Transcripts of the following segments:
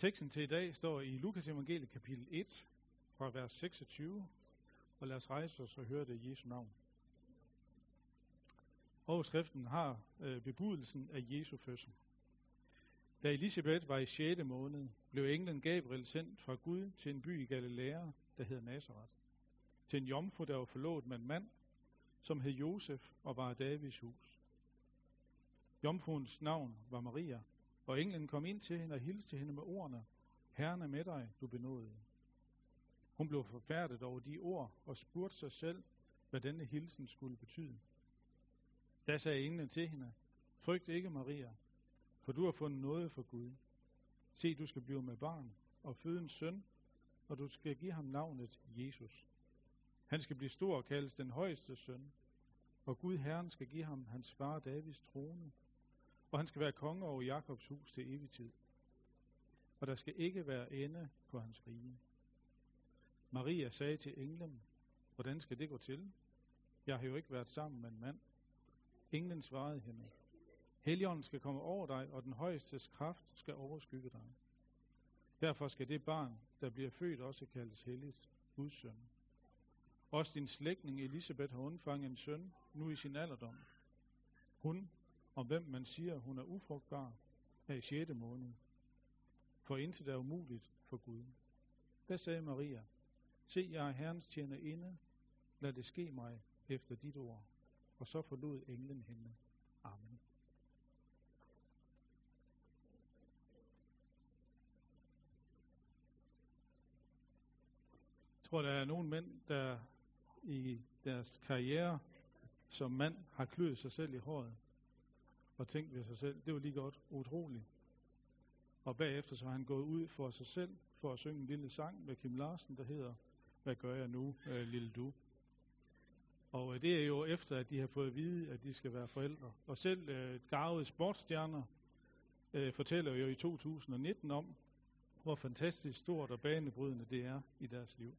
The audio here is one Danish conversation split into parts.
Teksten til i dag står i Lukas evangeliet kapitel 1 fra vers 26, og lad os rejse os og høre det i Jesu navn. Overskriften har øh, bebudelsen af Jesu fødsel. Da Elisabeth var i 6. måned, blev englen Gabriel sendt fra Gud til en by i Galilea, der hedder Nazareth. Til en jomfru, der var forlovet med en mand, som hed Josef og var af Davids hus. Jomfruens navn var Maria, og englen kom ind til hende og hilste hende med ordene, Herren er med dig, du benåede. Hun blev forfærdet over de ord og spurgte sig selv, hvad denne hilsen skulle betyde. Da sagde englen til hende, frygt ikke Maria, for du har fundet noget for Gud. Se, du skal blive med barn og føde en søn, og du skal give ham navnet Jesus. Han skal blive stor og kaldes den højeste søn, og Gud Herren skal give ham hans far Davids trone, og han skal være konge over Jakobs hus til evig tid. Og der skal ikke være ende på hans rige. Maria sagde til englen, hvordan skal det gå til? Jeg har jo ikke været sammen med en mand. Englen svarede hende, Helligånden skal komme over dig, og den højestes kraft skal overskygge dig. Derfor skal det barn, der bliver født, også kaldes helligt, Guds søn. Også din slægtning Elisabeth har undfanget en søn, nu i sin alderdom. Hun, om hvem man siger, hun er ufrugtbar, er i 6. måned. For intet er umuligt for Gud. Da sagde Maria, se, jeg er Herrens tjener inde, lad det ske mig efter dit ord. Og så forlod englen hende. Amen. Jeg tror, der er nogle mænd, der i deres karriere som mand har kløet sig selv i håret og tænkt ved sig selv, det var lige godt utroligt. Og bagefter så har han gået ud for sig selv for at synge en lille sang med Kim Larsen, der hedder, hvad gør jeg nu, øh, lille du? Og øh, det er jo efter, at de har fået at vide, at de skal være forældre. Og selv øh, garvede sportsstjerner øh, fortæller jo i 2019 om, hvor fantastisk stort og banebrydende det er i deres liv.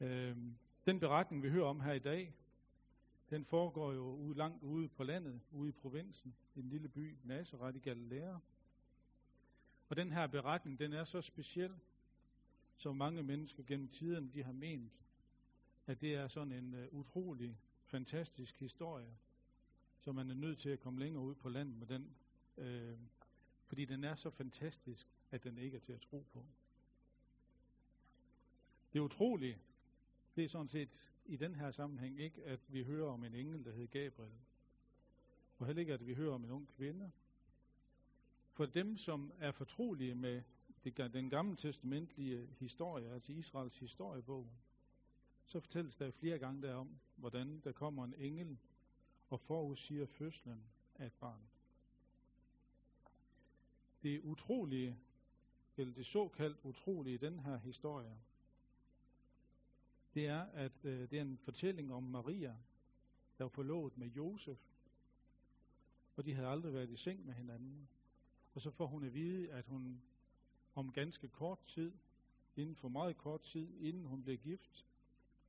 Øh, den beretning, vi hører om her i dag, den foregår jo ude, langt ude på landet, ude i provinsen, i en lille by, Nazareth i Galilea. Og den her beretning, den er så speciel, som mange mennesker gennem tiden, de har ment, at det er sådan en uh, utrolig, fantastisk historie, så man er nødt til at komme længere ud på landet med den, øh, fordi den er så fantastisk, at den ikke er til at tro på. Det utrolige, det er sådan set i den her sammenhæng ikke, at vi hører om en engel, der hed Gabriel. Og heller ikke, at vi hører om en ung kvinde. For dem, som er fortrolige med det, den gamle testamentlige historie, altså Israels historiebog, så fortælles der flere gange derom, hvordan der kommer en engel og forudsiger fødslen af et barn. Det utrolige, eller det såkaldt utrolige i den her historie, det er, at øh, det er en fortælling om Maria, der var forlovet med Josef, og de havde aldrig været i seng med hinanden. Og så får hun at vide, at hun om ganske kort tid, inden for meget kort tid, inden hun bliver gift,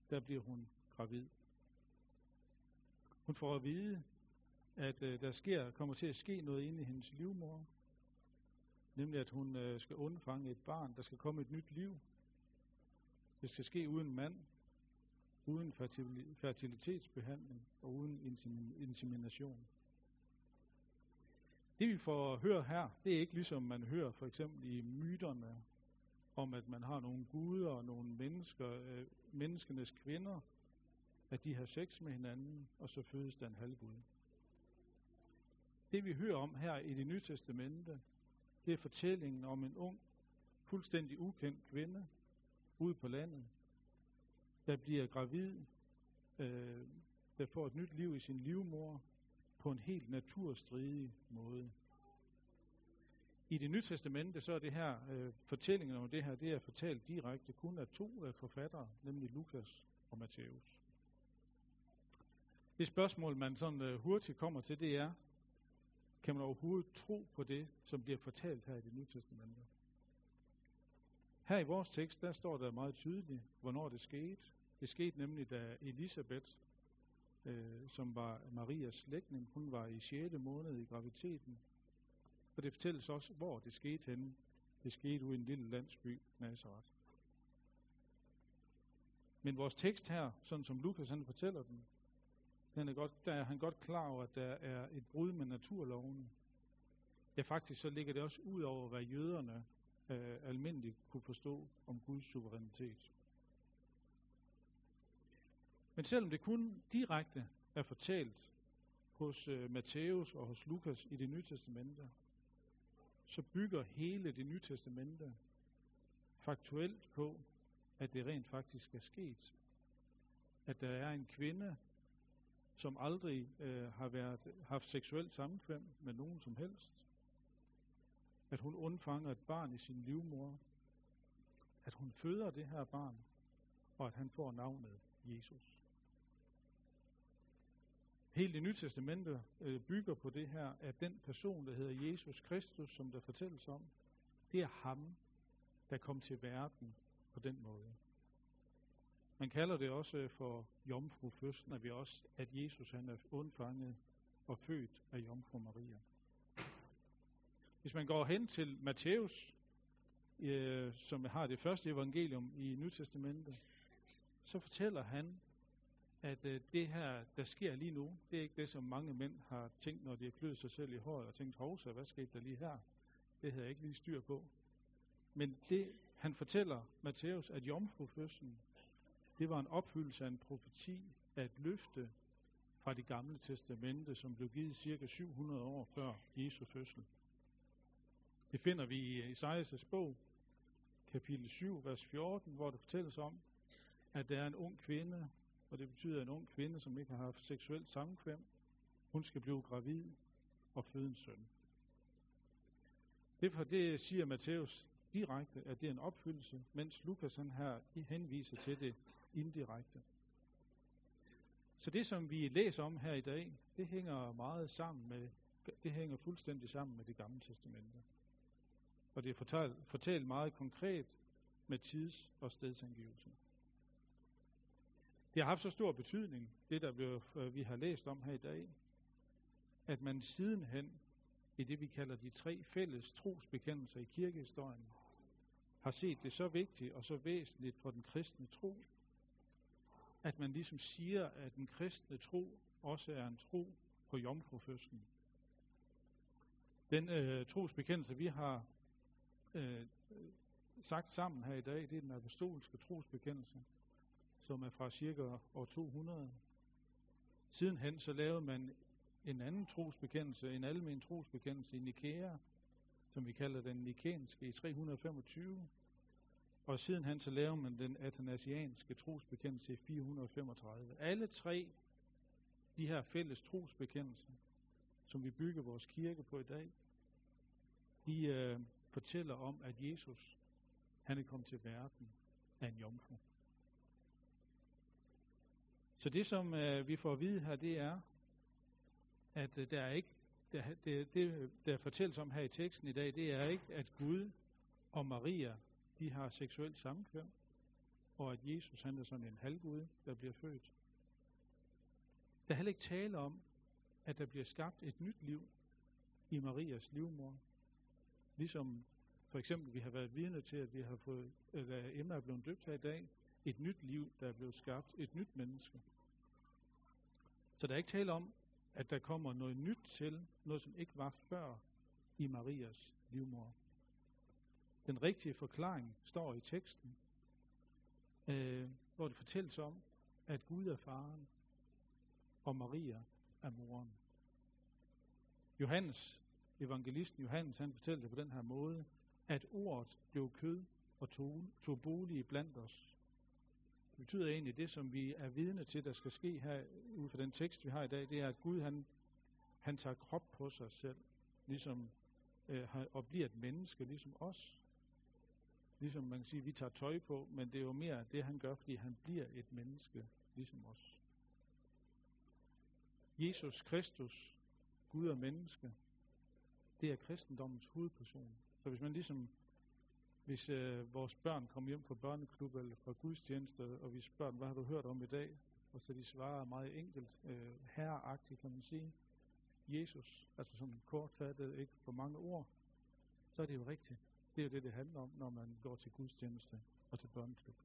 der bliver hun gravid. Hun får at vide, at øh, der sker, kommer til at ske noget inde i hendes livmor, nemlig at hun øh, skal undfange et barn, der skal komme et nyt liv. Det skal ske uden mand, uden fertilitetsbehandling og uden insemination. Det vi får høre her, det er ikke ligesom man hører for eksempel i myterne om, at man har nogle guder og nogle mennesker, øh, menneskenes kvinder, at de har sex med hinanden, og så fødes der en halvgud. Det vi hører om her i det nye testamente, det er fortællingen om en ung, fuldstændig ukendt kvinde ude på landet, der bliver gravid, øh, der får et nyt liv i sin livmor på en helt naturstridig måde. I det nye testamente, så er det her, øh, fortællingen om det her, det er fortalt direkte kun af to øh, forfattere, nemlig Lukas og Matthæus. Det spørgsmål, man sådan øh, hurtigt kommer til, det er, kan man overhovedet tro på det, som bliver fortalt her i det nye testamente? Her i vores tekst, der står der meget tydeligt, hvornår det skete. Det skete nemlig, da Elisabeth, øh, som var Marias slægtning, hun var i 6. måned i graviditeten. Og det fortælles også, hvor det skete henne. Det skete ude i en lille landsby, Nazareth. Men vores tekst her, sådan som Lukas han fortæller den, den er godt, der er han godt klar over, at der er et brud med naturloven. Ja, faktisk så ligger det også ud over, hvad jøderne øh, almindeligt kunne forstå om Guds suverænitet. Men selvom det kun direkte er fortalt hos øh, Matthæus og hos Lukas i det nye testamente, så bygger hele det nye testamente faktuelt på, at det rent faktisk er sket. At der er en kvinde, som aldrig øh, har været, haft seksuelt sammenkvem med nogen som helst. At hun undfanger et barn i sin livmor. At hun føder det her barn, og at han får navnet Jesus. Hele det nye testamente øh, bygger på det her, at den person, der hedder Jesus Kristus, som der fortælles om, det er ham, der kom til verden på den måde. Man kalder det også øh, for jomfrufødslen, at vi også, at Jesus han er undfanget og født af jomfru Maria. Hvis man går hen til Matthæus, øh, som har det første evangelium i Nytestamentet, så fortæller han, at øh, det her, der sker lige nu, det er ikke det, som mange mænd har tænkt, når de har kløet sig selv i håret og tænkt, hovsa, hvad skete der lige her? Det havde jeg ikke lige styr på. Men det, han fortæller Matthæus, at jomfrufødslen, det var en opfyldelse af en profeti, af et løfte fra det gamle testamente, som blev givet cirka 700 år før Jesu fødsel. Det finder vi i øh, Esajas' bog, kapitel 7, vers 14, hvor det fortælles om, at der er en ung kvinde, og det betyder en ung kvinde, som ikke har haft seksuelt samkvem, Hun skal blive gravid og føde en søn. Derfor det siger Matthæus direkte, at det er en opfyldelse, mens Lukas han her henviser til det indirekte. Så det, som vi læser om her i dag, det hænger meget sammen med, det hænger fuldstændig sammen med det gamle testamente. Og det er fortalt, fortalt meget konkret med tids- og stedsangivelse. Det har haft så stor betydning, det der blev, øh, vi har læst om her i dag, at man sidenhen i det, vi kalder de tre fælles trosbekendelser i kirkehistorien, har set det så vigtigt og så væsentligt for den kristne tro, at man ligesom siger, at den kristne tro også er en tro på jomfrufødslen. Den øh, trosbekendelse, vi har øh, sagt sammen her i dag, det er den apostolske trosbekendelse som er fra cirka år 200. Sidenhen så lavede man en anden trosbekendelse, en almen trosbekendelse i Nikea, som vi kalder den nikenske i 325. Og sidenhen så lavede man den athanasianske trosbekendelse i 435. Alle tre de her fælles trosbekendelser, som vi bygger vores kirke på i dag, de øh, fortæller om, at Jesus, han er kommet til verden af en jomfru. Så det, som øh, vi får at vide her, det er, at øh, der er ikke, der, det, det, der fortælles om her i teksten i dag, det er ikke, at Gud og Maria, de har seksuelt samkvem, og at Jesus han er sådan en halvgud, der bliver født. Der er heller ikke tale om, at der bliver skabt et nyt liv i Marias livmor. Ligesom for eksempel vi har været vidne til, at vi har fået, øh, at Emma er blevet døbt her i dag, et nyt liv, der er blevet skabt, et nyt menneske. Så der er ikke tale om, at der kommer noget nyt til, noget som ikke var før i Marias livmor. Den rigtige forklaring står i teksten, øh, hvor det fortælles om, at Gud er faren, og Maria er moren. Johannes, evangelisten Johannes, han fortæller det på den her måde, at ordet blev kød og tog, tog bolig blandt os. Det betyder egentlig, det som vi er vidne til, der skal ske her ud fra den tekst, vi har i dag, det er, at Gud han, han tager krop på sig selv, ligesom, øh, og bliver et menneske, ligesom os. Ligesom man kan sige, vi tager tøj på, men det er jo mere det, han gør, fordi han bliver et menneske, ligesom os. Jesus Kristus, Gud og menneske, det er kristendommens hovedperson. Så hvis man ligesom hvis øh, vores børn kommer hjem fra børneklub eller fra gudstjeneste, og vi spørger dem, hvad har du hørt om i dag? Og så de svarer meget enkelt, øh, herreagtigt kan man sige. Jesus, altså sådan kortfattet, ikke for mange ord, så er det jo rigtigt. Det er jo det, det handler om, når man går til gudstjeneste og til børneklub.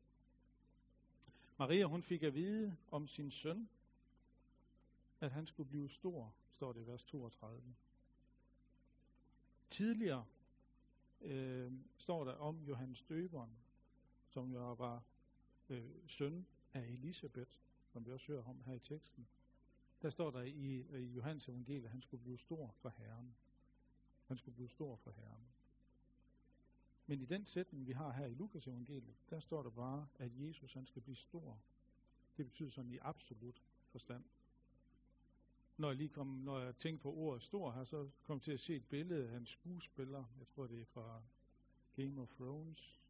Maria, hun fik at vide om sin søn, at han skulle blive stor, står det i vers 32. Tidligere øh, står der om Johannes Døberen, som jo var øh, søn af Elisabeth, som vi også hører om her i teksten. Der står der i, øh, i Johannes evangelie, at han skulle blive stor for Herren. Han skulle blive stor for Herren. Men i den sætning, vi har her i Lukas evangeliet, der står der bare, at Jesus han skal blive stor. Det betyder sådan i absolut forstand. Når jeg lige kom, når jeg tænkte på ordet stor her, så kom jeg til at se et billede af en skuespiller. Jeg tror, det er fra Game of Thrones.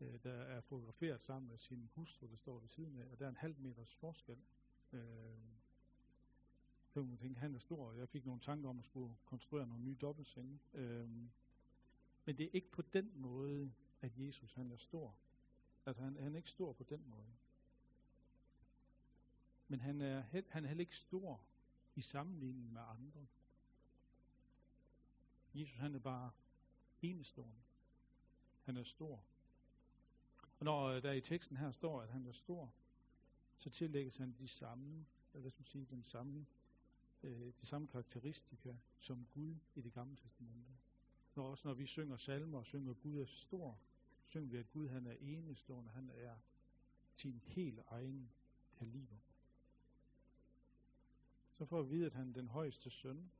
Øh, der er fotograferet sammen med sin hustru, der står ved siden af, og der er en halv meters forskel. Øh, så man tænke, han er stor. Jeg fik nogle tanker om at skulle konstruere nogle nye dobbeltsenge. Øh, men det er ikke på den måde, at Jesus han er stor. Altså han, han er ikke stor på den måde. Men han er, han er heller ikke stor i sammenligning med andre. Jesus han er bare enestående. Han er stor. Og når øh, der i teksten her står, at han er stor, så tillægges han de samme, hvad skal man sige, den samme, øh, de samme karakteristika som Gud i det gamle testamente. Når også når vi synger salmer og synger, at Gud er stor, synger vi, at Gud han er enestående, han er sin helt egen kaliber. Så får vi vide, at han er den højeste søn.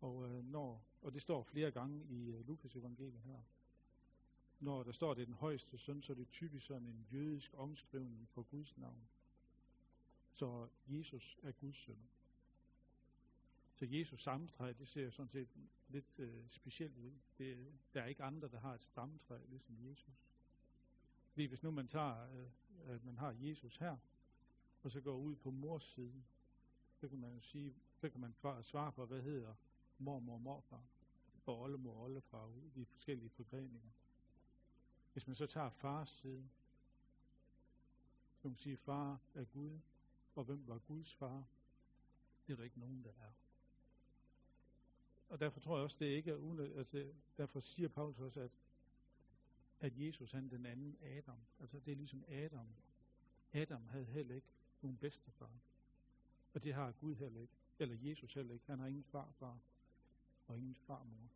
Og, øh, når, og det står flere gange i øh, Lukas evangeliet her. Når der står, at det er den højeste søn, så er det typisk sådan en jødisk omskrivning for Guds navn. Så Jesus er Guds søn. Så Jesus stamtræ, det ser sådan set lidt øh, specielt ud. Det, der er ikke andre, der har et stamtræ, ligesom Jesus. Fordi hvis nu man tager, øh, at man har Jesus her, og så går ud på mors side, så kan man jo sige, så kan man svare på, hvad hedder mormor og morfar, og oldemor og oldefar, de forskellige forgreninger. Hvis man så tager fars side, så kan man sige, far er Gud, og hvem var Guds far? Det er der ikke nogen, der er. Og derfor tror jeg også, det ikke er unødvendigt. Altså, derfor siger Paulus også, at, at Jesus han den anden Adam. Altså det er ligesom Adam. Adam havde heller ikke nogen bedstefar. Og det har Gud heller ikke. Eller Jesus heller ikke. Han har ingen farfar og ingen farmor.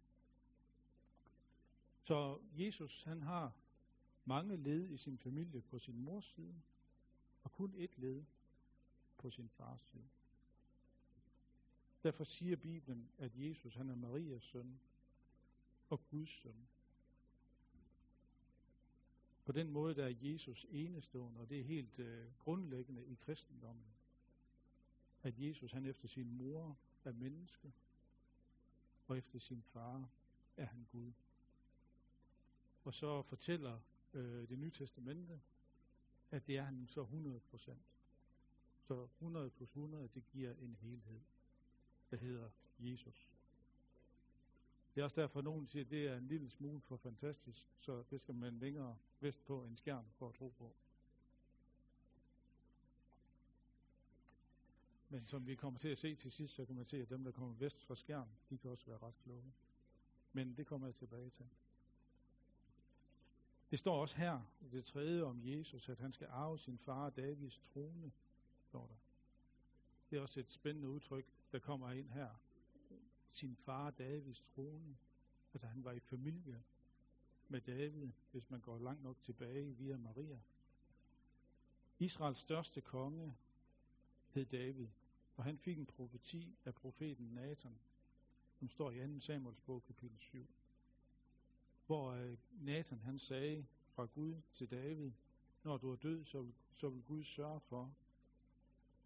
Så Jesus han har mange led i sin familie på sin mors side, og kun et led på sin fars side. Derfor siger Bibelen, at Jesus han er Marias søn og Guds søn. På den måde der er Jesus enestående, og det er helt øh, grundlæggende i kristendommen, at Jesus han efter sin mor er menneske, og efter sin far er han Gud. Og så fortæller øh, det nye testamente, at det er han så 100 procent. Så 100 plus 100, det giver en helhed der hedder Jesus. Det er også derfor, at nogen siger, at det er en lille smule for fantastisk, så det skal man længere vest på en skærm for at tro på. Men som vi kommer til at se til sidst, så kommer man til, at dem, der kommer vest fra skærmen, de kan også være ret kloge. Men det kommer jeg tilbage til. Det står også her, i det tredje om Jesus, at han skal arve sin far Davids trone, står der. Det er også et spændende udtryk, der kommer ind her. Sin far Davids trone. at han var i familie med David, hvis man går langt nok tilbage via Maria. Israels største konge hed David, og han fik en profeti af profeten Nathan, som står i 2. Samuels bog, kapitel 7, hvor øh, Nathan han sagde fra Gud til David, når du er død, så, så vil Gud sørge for,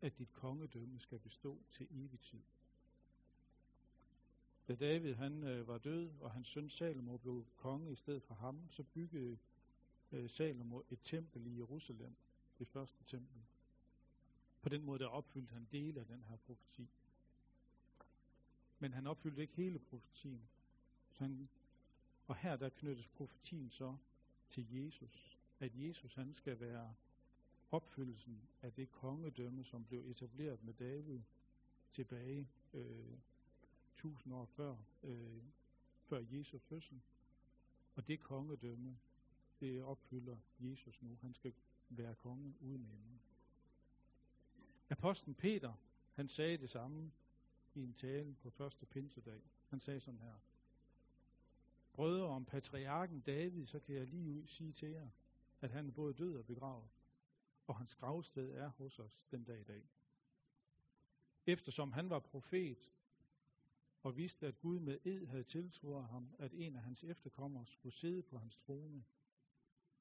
at dit kongedømme skal bestå til evig tid. Da David han øh, var død, og hans søn Salomo blev konge i stedet for ham, så byggede øh, Salomo et tempel i Jerusalem, det første tempel. På den måde der opfyldte han dele af den her profeti. Men han opfyldte ikke hele profetien. Så han, og her der knyttes profetien så til Jesus. At Jesus han skal være opfyldelsen af det kongedømme, som blev etableret med David tilbage øh, tusind år før, øh, før Jesu fødsel. Og det kongedømme, det opfylder Jesus nu. Han skal være konge uden ende. Apostlen Peter, han sagde det samme i en tale på første pinsedag. Han sagde sådan her. Brødre om patriarken David, så kan jeg lige ud sige til jer, at han er både død og begravet, og hans gravsted er hos os den dag i dag. Eftersom han var profet, og vidste, at Gud med ed havde tiltroet ham, at en af hans efterkommere skulle sidde på hans trone,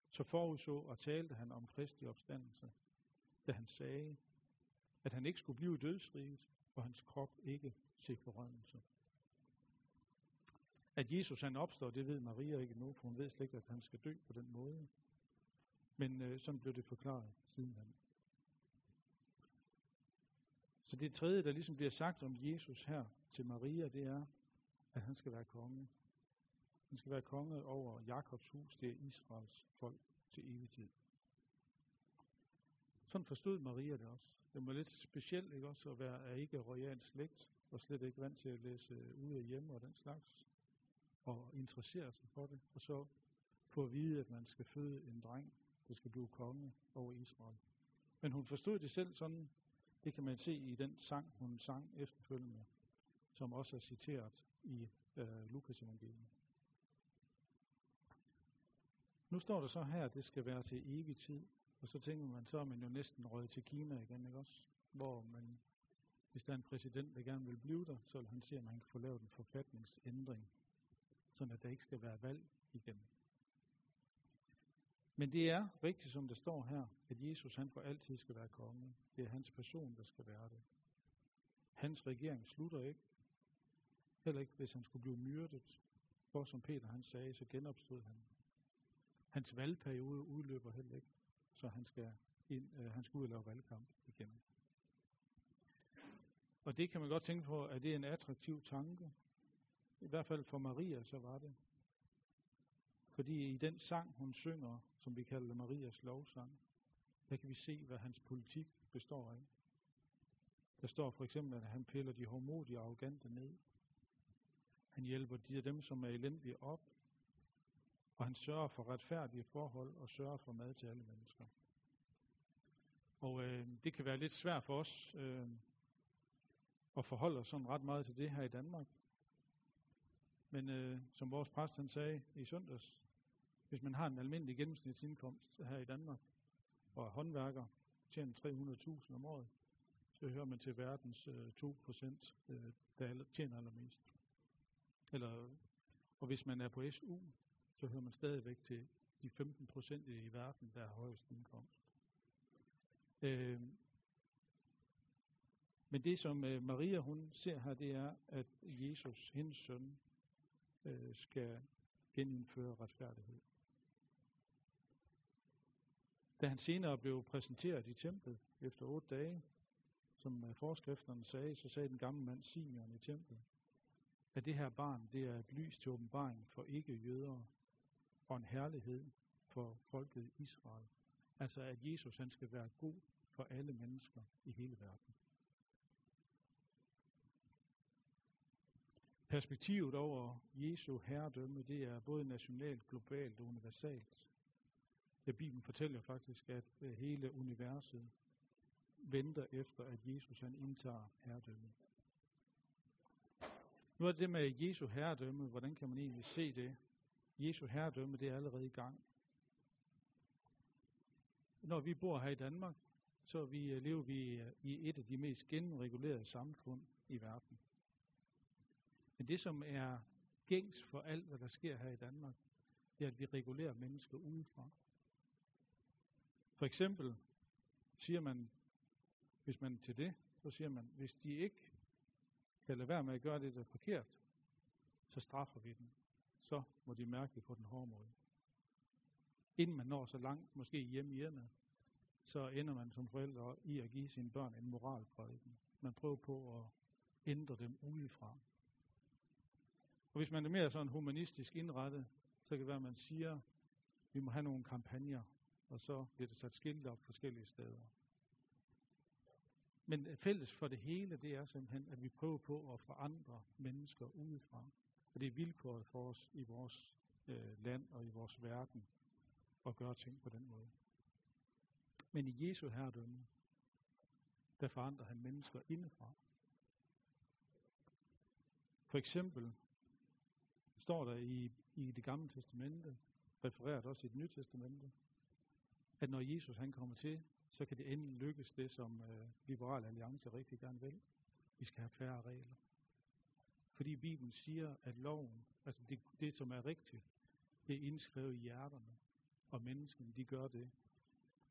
så forudså og talte han om Kristi opstandelse, da han sagde, at han ikke skulle blive dødsriget, og hans krop ikke se forrømmelse. At Jesus han opstår, det ved Maria ikke nu, for hun ved slet ikke, at han skal dø på den måde. Men øh, sådan blev det forklaret sidenhen. Så det tredje, der ligesom bliver sagt om Jesus her til Maria, det er, at han skal være konge. Han skal være konge over Jakobs hus, det er Israels folk til evig tid. Sådan forstod Maria det også. Det var lidt specielt ikke også at være af ikke royal slægt, og slet ikke vant til at læse øh, ude af hjemme og den slags, og interessere sig for det, og så få at vide, at man skal føde en dreng, der skal blive konge over Israel. Men hun forstod det selv sådan, det kan man se i den sang, hun sang efterfølgende, som også er citeret i øh, Lukas evangeliet. Nu står der så her, at det skal være til evig tid. Og så tænker man, så er man jo næsten røget til Kina igen, ikke også? Hvor man, hvis der er en præsident, der gerne vil blive der, så vil han se, at man kan få lavet en forfatningsændring, sådan at der ikke skal være valg igen. Men det er rigtigt, som der står her, at Jesus han for altid skal være konge. Det er hans person, der skal være det. Hans regering slutter ikke. Heller ikke, hvis han skulle blive myrdet. For som Peter han sagde, så genopstod han. Hans valgperiode udløber heller ikke, så han skal, ind, øh, han skal ud og lave valgkamp igen. Og det kan man godt tænke på, at det er en attraktiv tanke. I hvert fald for Maria, så var det. Fordi i den sang, hun synger, som vi kalder Marias lovsang, der kan vi se, hvad hans politik består af. Der står for eksempel, at han piller de hårdmodige og arrogante ned. Han hjælper de af dem, som er elendige op. Og han sørger for retfærdige forhold og sørger for mad til alle mennesker. Og øh, det kan være lidt svært for os øh, at forholde os sådan ret meget til det her i Danmark. Men øh, som vores præst han sagde i søndags, hvis man har en almindelig gennemsnitsindkomst her i Danmark, og er håndværker, tjener 300.000 om året, så hører man til verdens øh, 2%, øh, der tjener allermest. Eller, og hvis man er på SU, så hører man stadigvæk til de 15 procent i verden, der har højst indkomst. Øh, men det, som øh, Maria hun ser her, det er, at Jesus, hendes søn, øh, skal genindføre retfærdighed. Da han senere blev præsenteret i templet efter otte dage, som øh, forskrifterne sagde, så sagde den gamle mand Simeon i templet, at det her barn, det er et lys til åbenbaring for ikke-jøder og en herlighed for folket Israel. Altså at Jesus han skal være god for alle mennesker i hele verden. Perspektivet over Jesu herredømme, det er både nationalt, globalt og universalt. Ja, Bibelen fortæller faktisk, at øh, hele universet venter efter, at Jesus han indtager herredømme. Nu er det med Jesu herredømme, hvordan kan man egentlig se det? Jesu herredømme, det er allerede i gang. Når vi bor her i Danmark, så vi, øh, lever vi øh, i et af de mest genregulerede samfund i verden. Men det, som er gængs for alt, hvad der sker her i Danmark, det er, at vi regulerer mennesker udefra. For eksempel siger man, hvis man til det, så siger man, hvis de ikke kan lade være med at gøre det, der er forkert, så straffer vi dem. Så må de mærke det på den hårde måde. Inden man når så langt, måske hjemme i hjemmet, så ender man som forældre i at give sine børn en moralprædiken. Man prøver på at ændre dem udefra. Og hvis man er mere sådan humanistisk indrettet, så kan det være, at man siger, at vi må have nogle kampagner, og så bliver det sat skilte op forskellige steder. Men fælles for det hele, det er simpelthen, at vi prøver på at forandre mennesker udefra. Og det er vilkåret for os i vores øh, land og i vores verden at gøre ting på den måde. Men i Jesu herredømme, der forandrer han mennesker indefra. For eksempel står der i, i det gamle testamente, refereret også i det nye testamente, at når Jesus han kommer til, så kan det endelig lykkes det, som øh, Liberal Alliance rigtig gerne vil. Vi skal have færre regler. Fordi Bibelen siger, at loven, altså det, det som er rigtigt, det er indskrevet i hjerterne, og menneskene, de gør det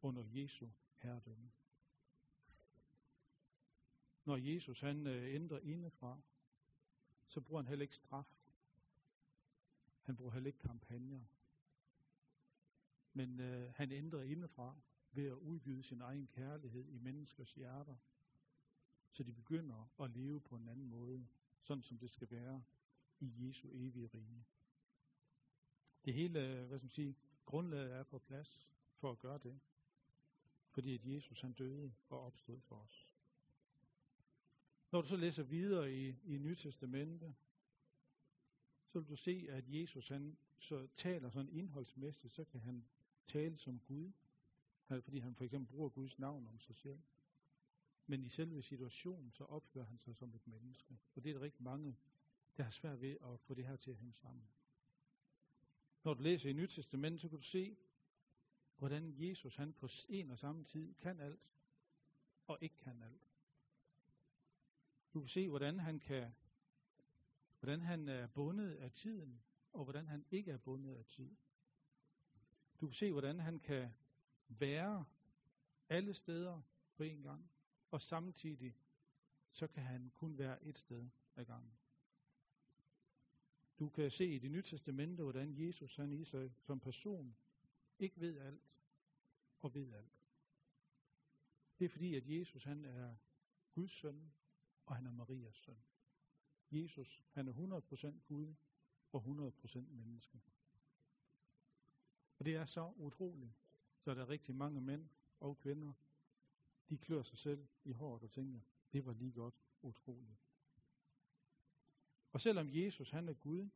under Jesu herredømme. Når Jesus han øh, ændrer indefra, så bruger han heller ikke straf. Han bruger heller ikke kampagner. Men øh, han ændrer indefra ved at udgyde sin egen kærlighed i menneskers hjerter, så de begynder at leve på en anden måde, sådan som det skal være i Jesu evige rige. Det hele, øh, hvad skal man sige, grundlaget er på plads for at gøre det, fordi at Jesus han døde og opstod for os. Når du så læser videre i, i Nye Testamente, så vil du se, at Jesus han så taler sådan indholdsmæssigt, så kan han tale som Gud, fordi han for eksempel bruger Guds navn om sig selv. Men i selve situationen, så opfører han sig som et menneske. Og det er der rigtig mange, der har svært ved at få det her til at hænge sammen. Når du læser i Nyt Testament, så kan du se, hvordan Jesus han på en og samme tid kan alt, og ikke kan alt. Du kan se, hvordan han kan, hvordan han er bundet af tiden, og hvordan han ikke er bundet af tid. Du kan se, hvordan han kan være alle steder på en gang, og samtidig så kan han kun være et sted ad gangen. Du kan se i det nye testamente, hvordan Jesus han i sig som person ikke ved alt og ved alt. Det er fordi, at Jesus han er Guds søn, og han er Marias søn. Jesus, han er 100% Gud og 100% menneske. Og det er så utroligt, så der er rigtig mange mænd og kvinder, de klør sig selv i håret og tænker, det var lige godt utroligt. Og selvom Jesus han er Gud,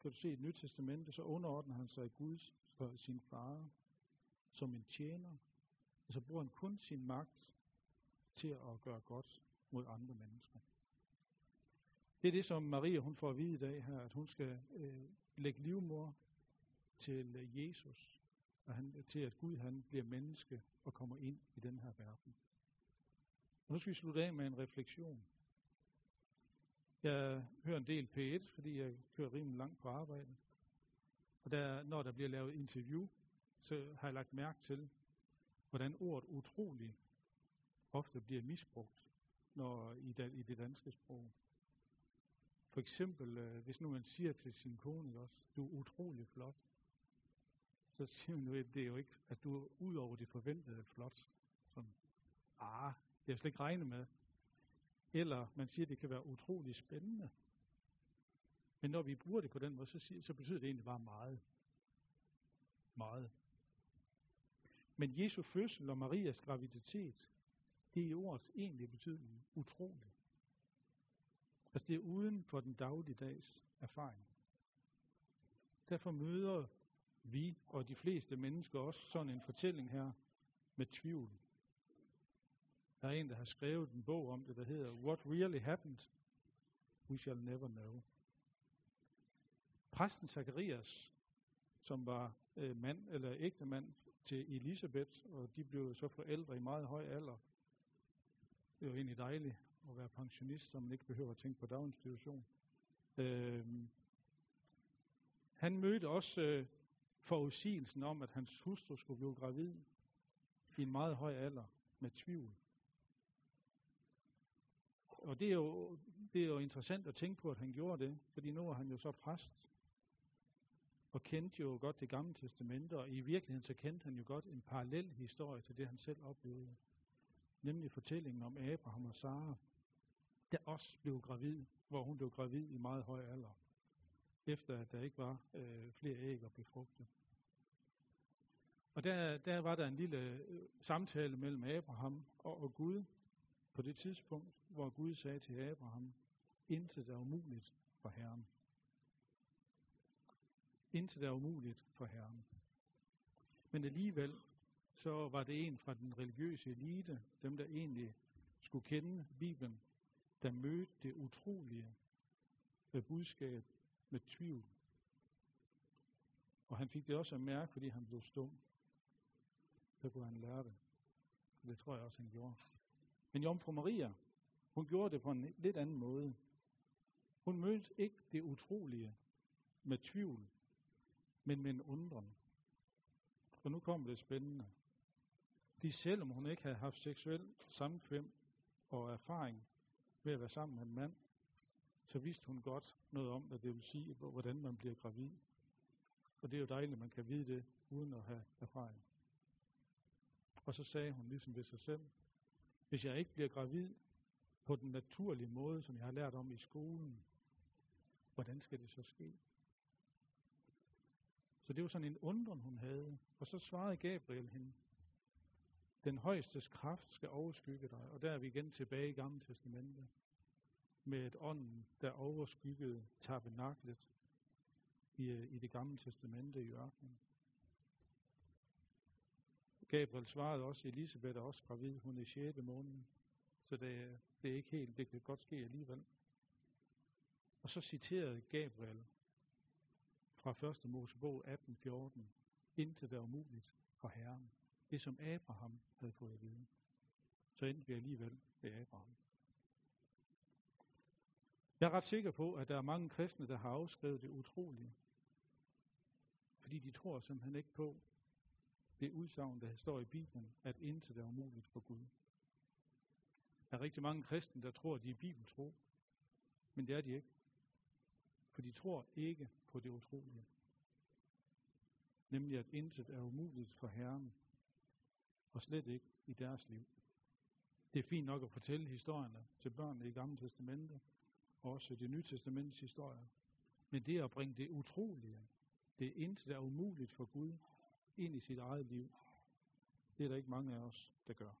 kan du se i det nye testamente, så underordner han sig Guds for sin far som en tjener, og så bruger han kun sin magt til at gøre godt mod andre mennesker. Det er det, som Maria hun får at vide i dag her, at hun skal øh, lægge livmor til øh, Jesus, og han, til at Gud han bliver menneske og kommer ind i den her verden. Og nu skal vi slutte af med en refleksion. Jeg hører en del P1, fordi jeg kører rimelig langt på arbejde. Og der, når der bliver lavet interview, så har jeg lagt mærke til, hvordan ordet utrolig ofte bliver misbrugt når, i, da, i det danske sprog. For eksempel, øh, hvis nu man siger til sin kone også, du er utrolig flot, så siger man jo, at det er jo ikke, at du er ud over det forventede flot. Som, ah, det er slet ikke regnet med. Eller man siger, at det kan være utrolig spændende. Men når vi bruger det på den måde, så, siger, så betyder det egentlig bare meget. Meget. Men Jesu fødsel og Marias graviditet, det er i ordets egentlige betydning utrolig. Altså det er uden for den dagligdags erfaring. Derfor møder vi og de fleste mennesker også sådan en fortælling her med tvivl. Der er en, der har skrevet en bog om det, der hedder What Really Happened, We Shall Never Know. Præsten Zacharias, som var øh, mand eller ægte mand til Elisabeth, og de blev så forældre i meget høj alder. Det var egentlig dejligt at være pensionist, så man ikke behøver at tænke på daginstitution. Øh, han mødte også øh, forudsigelsen om, at hans hustru skulle blive gravid i en meget høj alder med tvivl. Og det er, jo, det er jo interessant at tænke på, at han gjorde det, fordi nu er han jo så præst, og kendte jo godt det gamle testamente, og i virkeligheden så kendte han jo godt en parallel historie til det, han selv oplevede. Nemlig fortællingen om Abraham og Sara, der også blev gravid, hvor hun blev gravid i meget høj alder, efter at der ikke var øh, flere æg at befrugte. Og der, der var der en lille øh, samtale mellem Abraham og, og Gud, på det tidspunkt, hvor Gud sagde til Abraham, intet er umuligt for Herren. Intet er umuligt for Herren. Men alligevel, så var det en fra den religiøse elite, dem der egentlig skulle kende Bibelen, der mødte det utrolige med budskab med tvivl. Og han fik det også at mærke, fordi han blev stum. Så kunne han lære det. Det tror jeg også, han gjorde. Men Jomfru Maria, hun gjorde det på en lidt anden måde. Hun mødte ikke det utrolige med tvivl, men med en undren. Og nu kommer det spændende. De selvom hun ikke havde haft seksuel samkvem og erfaring ved at være sammen med en mand, så vidste hun godt noget om, hvad det vil sige, hvordan man bliver gravid. Og det er jo dejligt, at man kan vide det, uden at have erfaring. Og så sagde hun ligesom ved sig selv, hvis jeg ikke bliver gravid på den naturlige måde, som jeg har lært om i skolen, hvordan skal det så ske? Så det var sådan en undren, hun havde. Og så svarede Gabriel hende, den højestes kraft skal overskygge dig. Og der er vi igen tilbage i Gamle Testamentet Med et ånd, der overskyggede tabernaklet i, øh, i det gamle testamente i ørkenen. Gabriel svarede også, Elisabeth er også gravid, hun er i 6. måned. Så det, det er ikke helt, det kan godt ske alligevel. Og så citerede Gabriel fra 1. Mosebog 18.14, indtil det er umuligt for Herren. Det som Abraham havde fået at vide. Så endte vi alligevel ved Abraham. Jeg er ret sikker på, at der er mange kristne, der har afskrevet det utrolige. Fordi de tror simpelthen ikke på det udsagn, der står i Bibelen, at intet er umuligt for Gud. Der er rigtig mange kristne, der tror, at de er bibeltro. Men det er de ikke. For de tror ikke på det utrolige. Nemlig at intet er umuligt for Herren. Og slet ikke i deres liv. Det er fint nok at fortælle historierne til børnene i Gamle Testamente, og også det Nye Testaments historier. Men det at bringe det utrolige, det intet er umuligt for Gud, ind i sit eget liv, det er der ikke mange af os, der gør.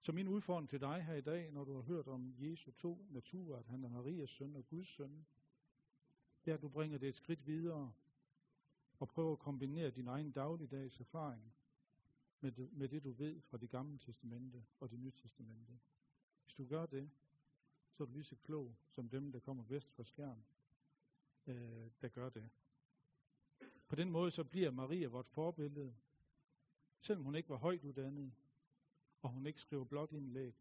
Så min udfordring til dig her i dag, når du har hørt om Jesu to naturer, at han er Marias søn og Guds søn, det er, at du bringer det et skridt videre og prøver at kombinere din egen dagligdags erfaring med det, med det, du ved fra det gamle testamente og det nye testamente. Hvis du gør det, så er du lige så klog som dem, der kommer vest fra skærm, øh, der gør det. På den måde så bliver Maria vort forbillede, selvom hun ikke var højt uddannet, og hun ikke skriver blogindlæg,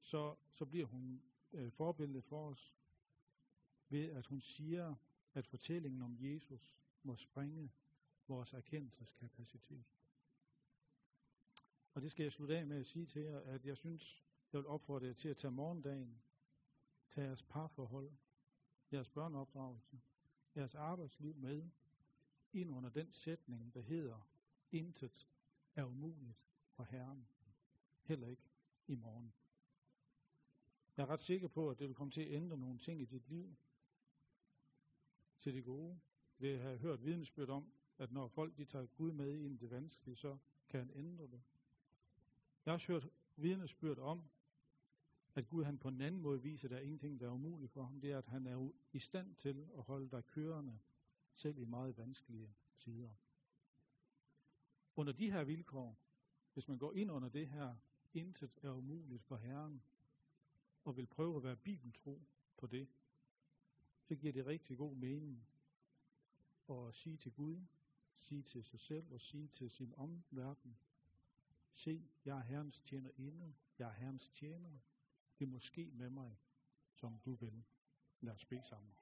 så, så bliver hun øh, forbillede for os ved, at hun siger, at fortællingen om Jesus må springe vores erkendelseskapacitet. Og det skal jeg slutte af med at sige til jer, at jeg synes, jeg vil opfordre jer til at tage morgendagen, tage jeres parforhold, jeres børneopdragelse, jeres arbejdsliv med ind under den sætning, der hedder, intet er umuligt for Herren. Heller ikke i morgen. Jeg er ret sikker på, at det vil komme til at ændre nogle ting i dit liv til det gode. Det har jeg hørt vidnesbyrd om, at når folk de tager Gud med ind i det vanskelige, så kan han ændre det. Jeg har også hørt vidnesbyrd om, at Gud han på en anden måde viser, at der er ingenting, der er umuligt for ham. Det er, at han er i stand til at holde dig kørende, selv i meget vanskelige tider. Under de her vilkår, hvis man går ind under det her, intet er umuligt for Herren, og vil prøve at være bibeltro på det, så giver det rigtig god mening at sige til Gud, sige til sig selv og sige til sin omverden, se, jeg er Herrens tjener inde, jeg er Herrens tjener, det må ske med mig, som du vil. Lad os bede sammen.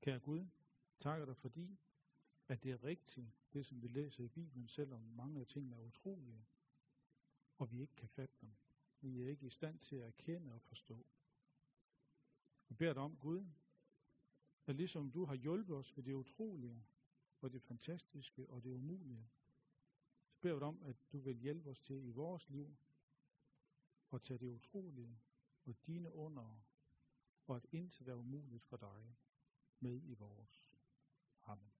Kære Gud, takker dig fordi, at det er rigtigt, det som vi læser i Bibelen, selvom mange af tingene er utrolige, og vi ikke kan fatte dem. Vi er ikke i stand til at erkende og forstå. Vi beder dig om, Gud, at ligesom du har hjulpet os ved det utrolige, og det fantastiske og det umulige, så beder vi dig om, at du vil hjælpe os til i vores liv at tage det utrolige og dine under, og at intet er umuligt for dig med i vores. Amen.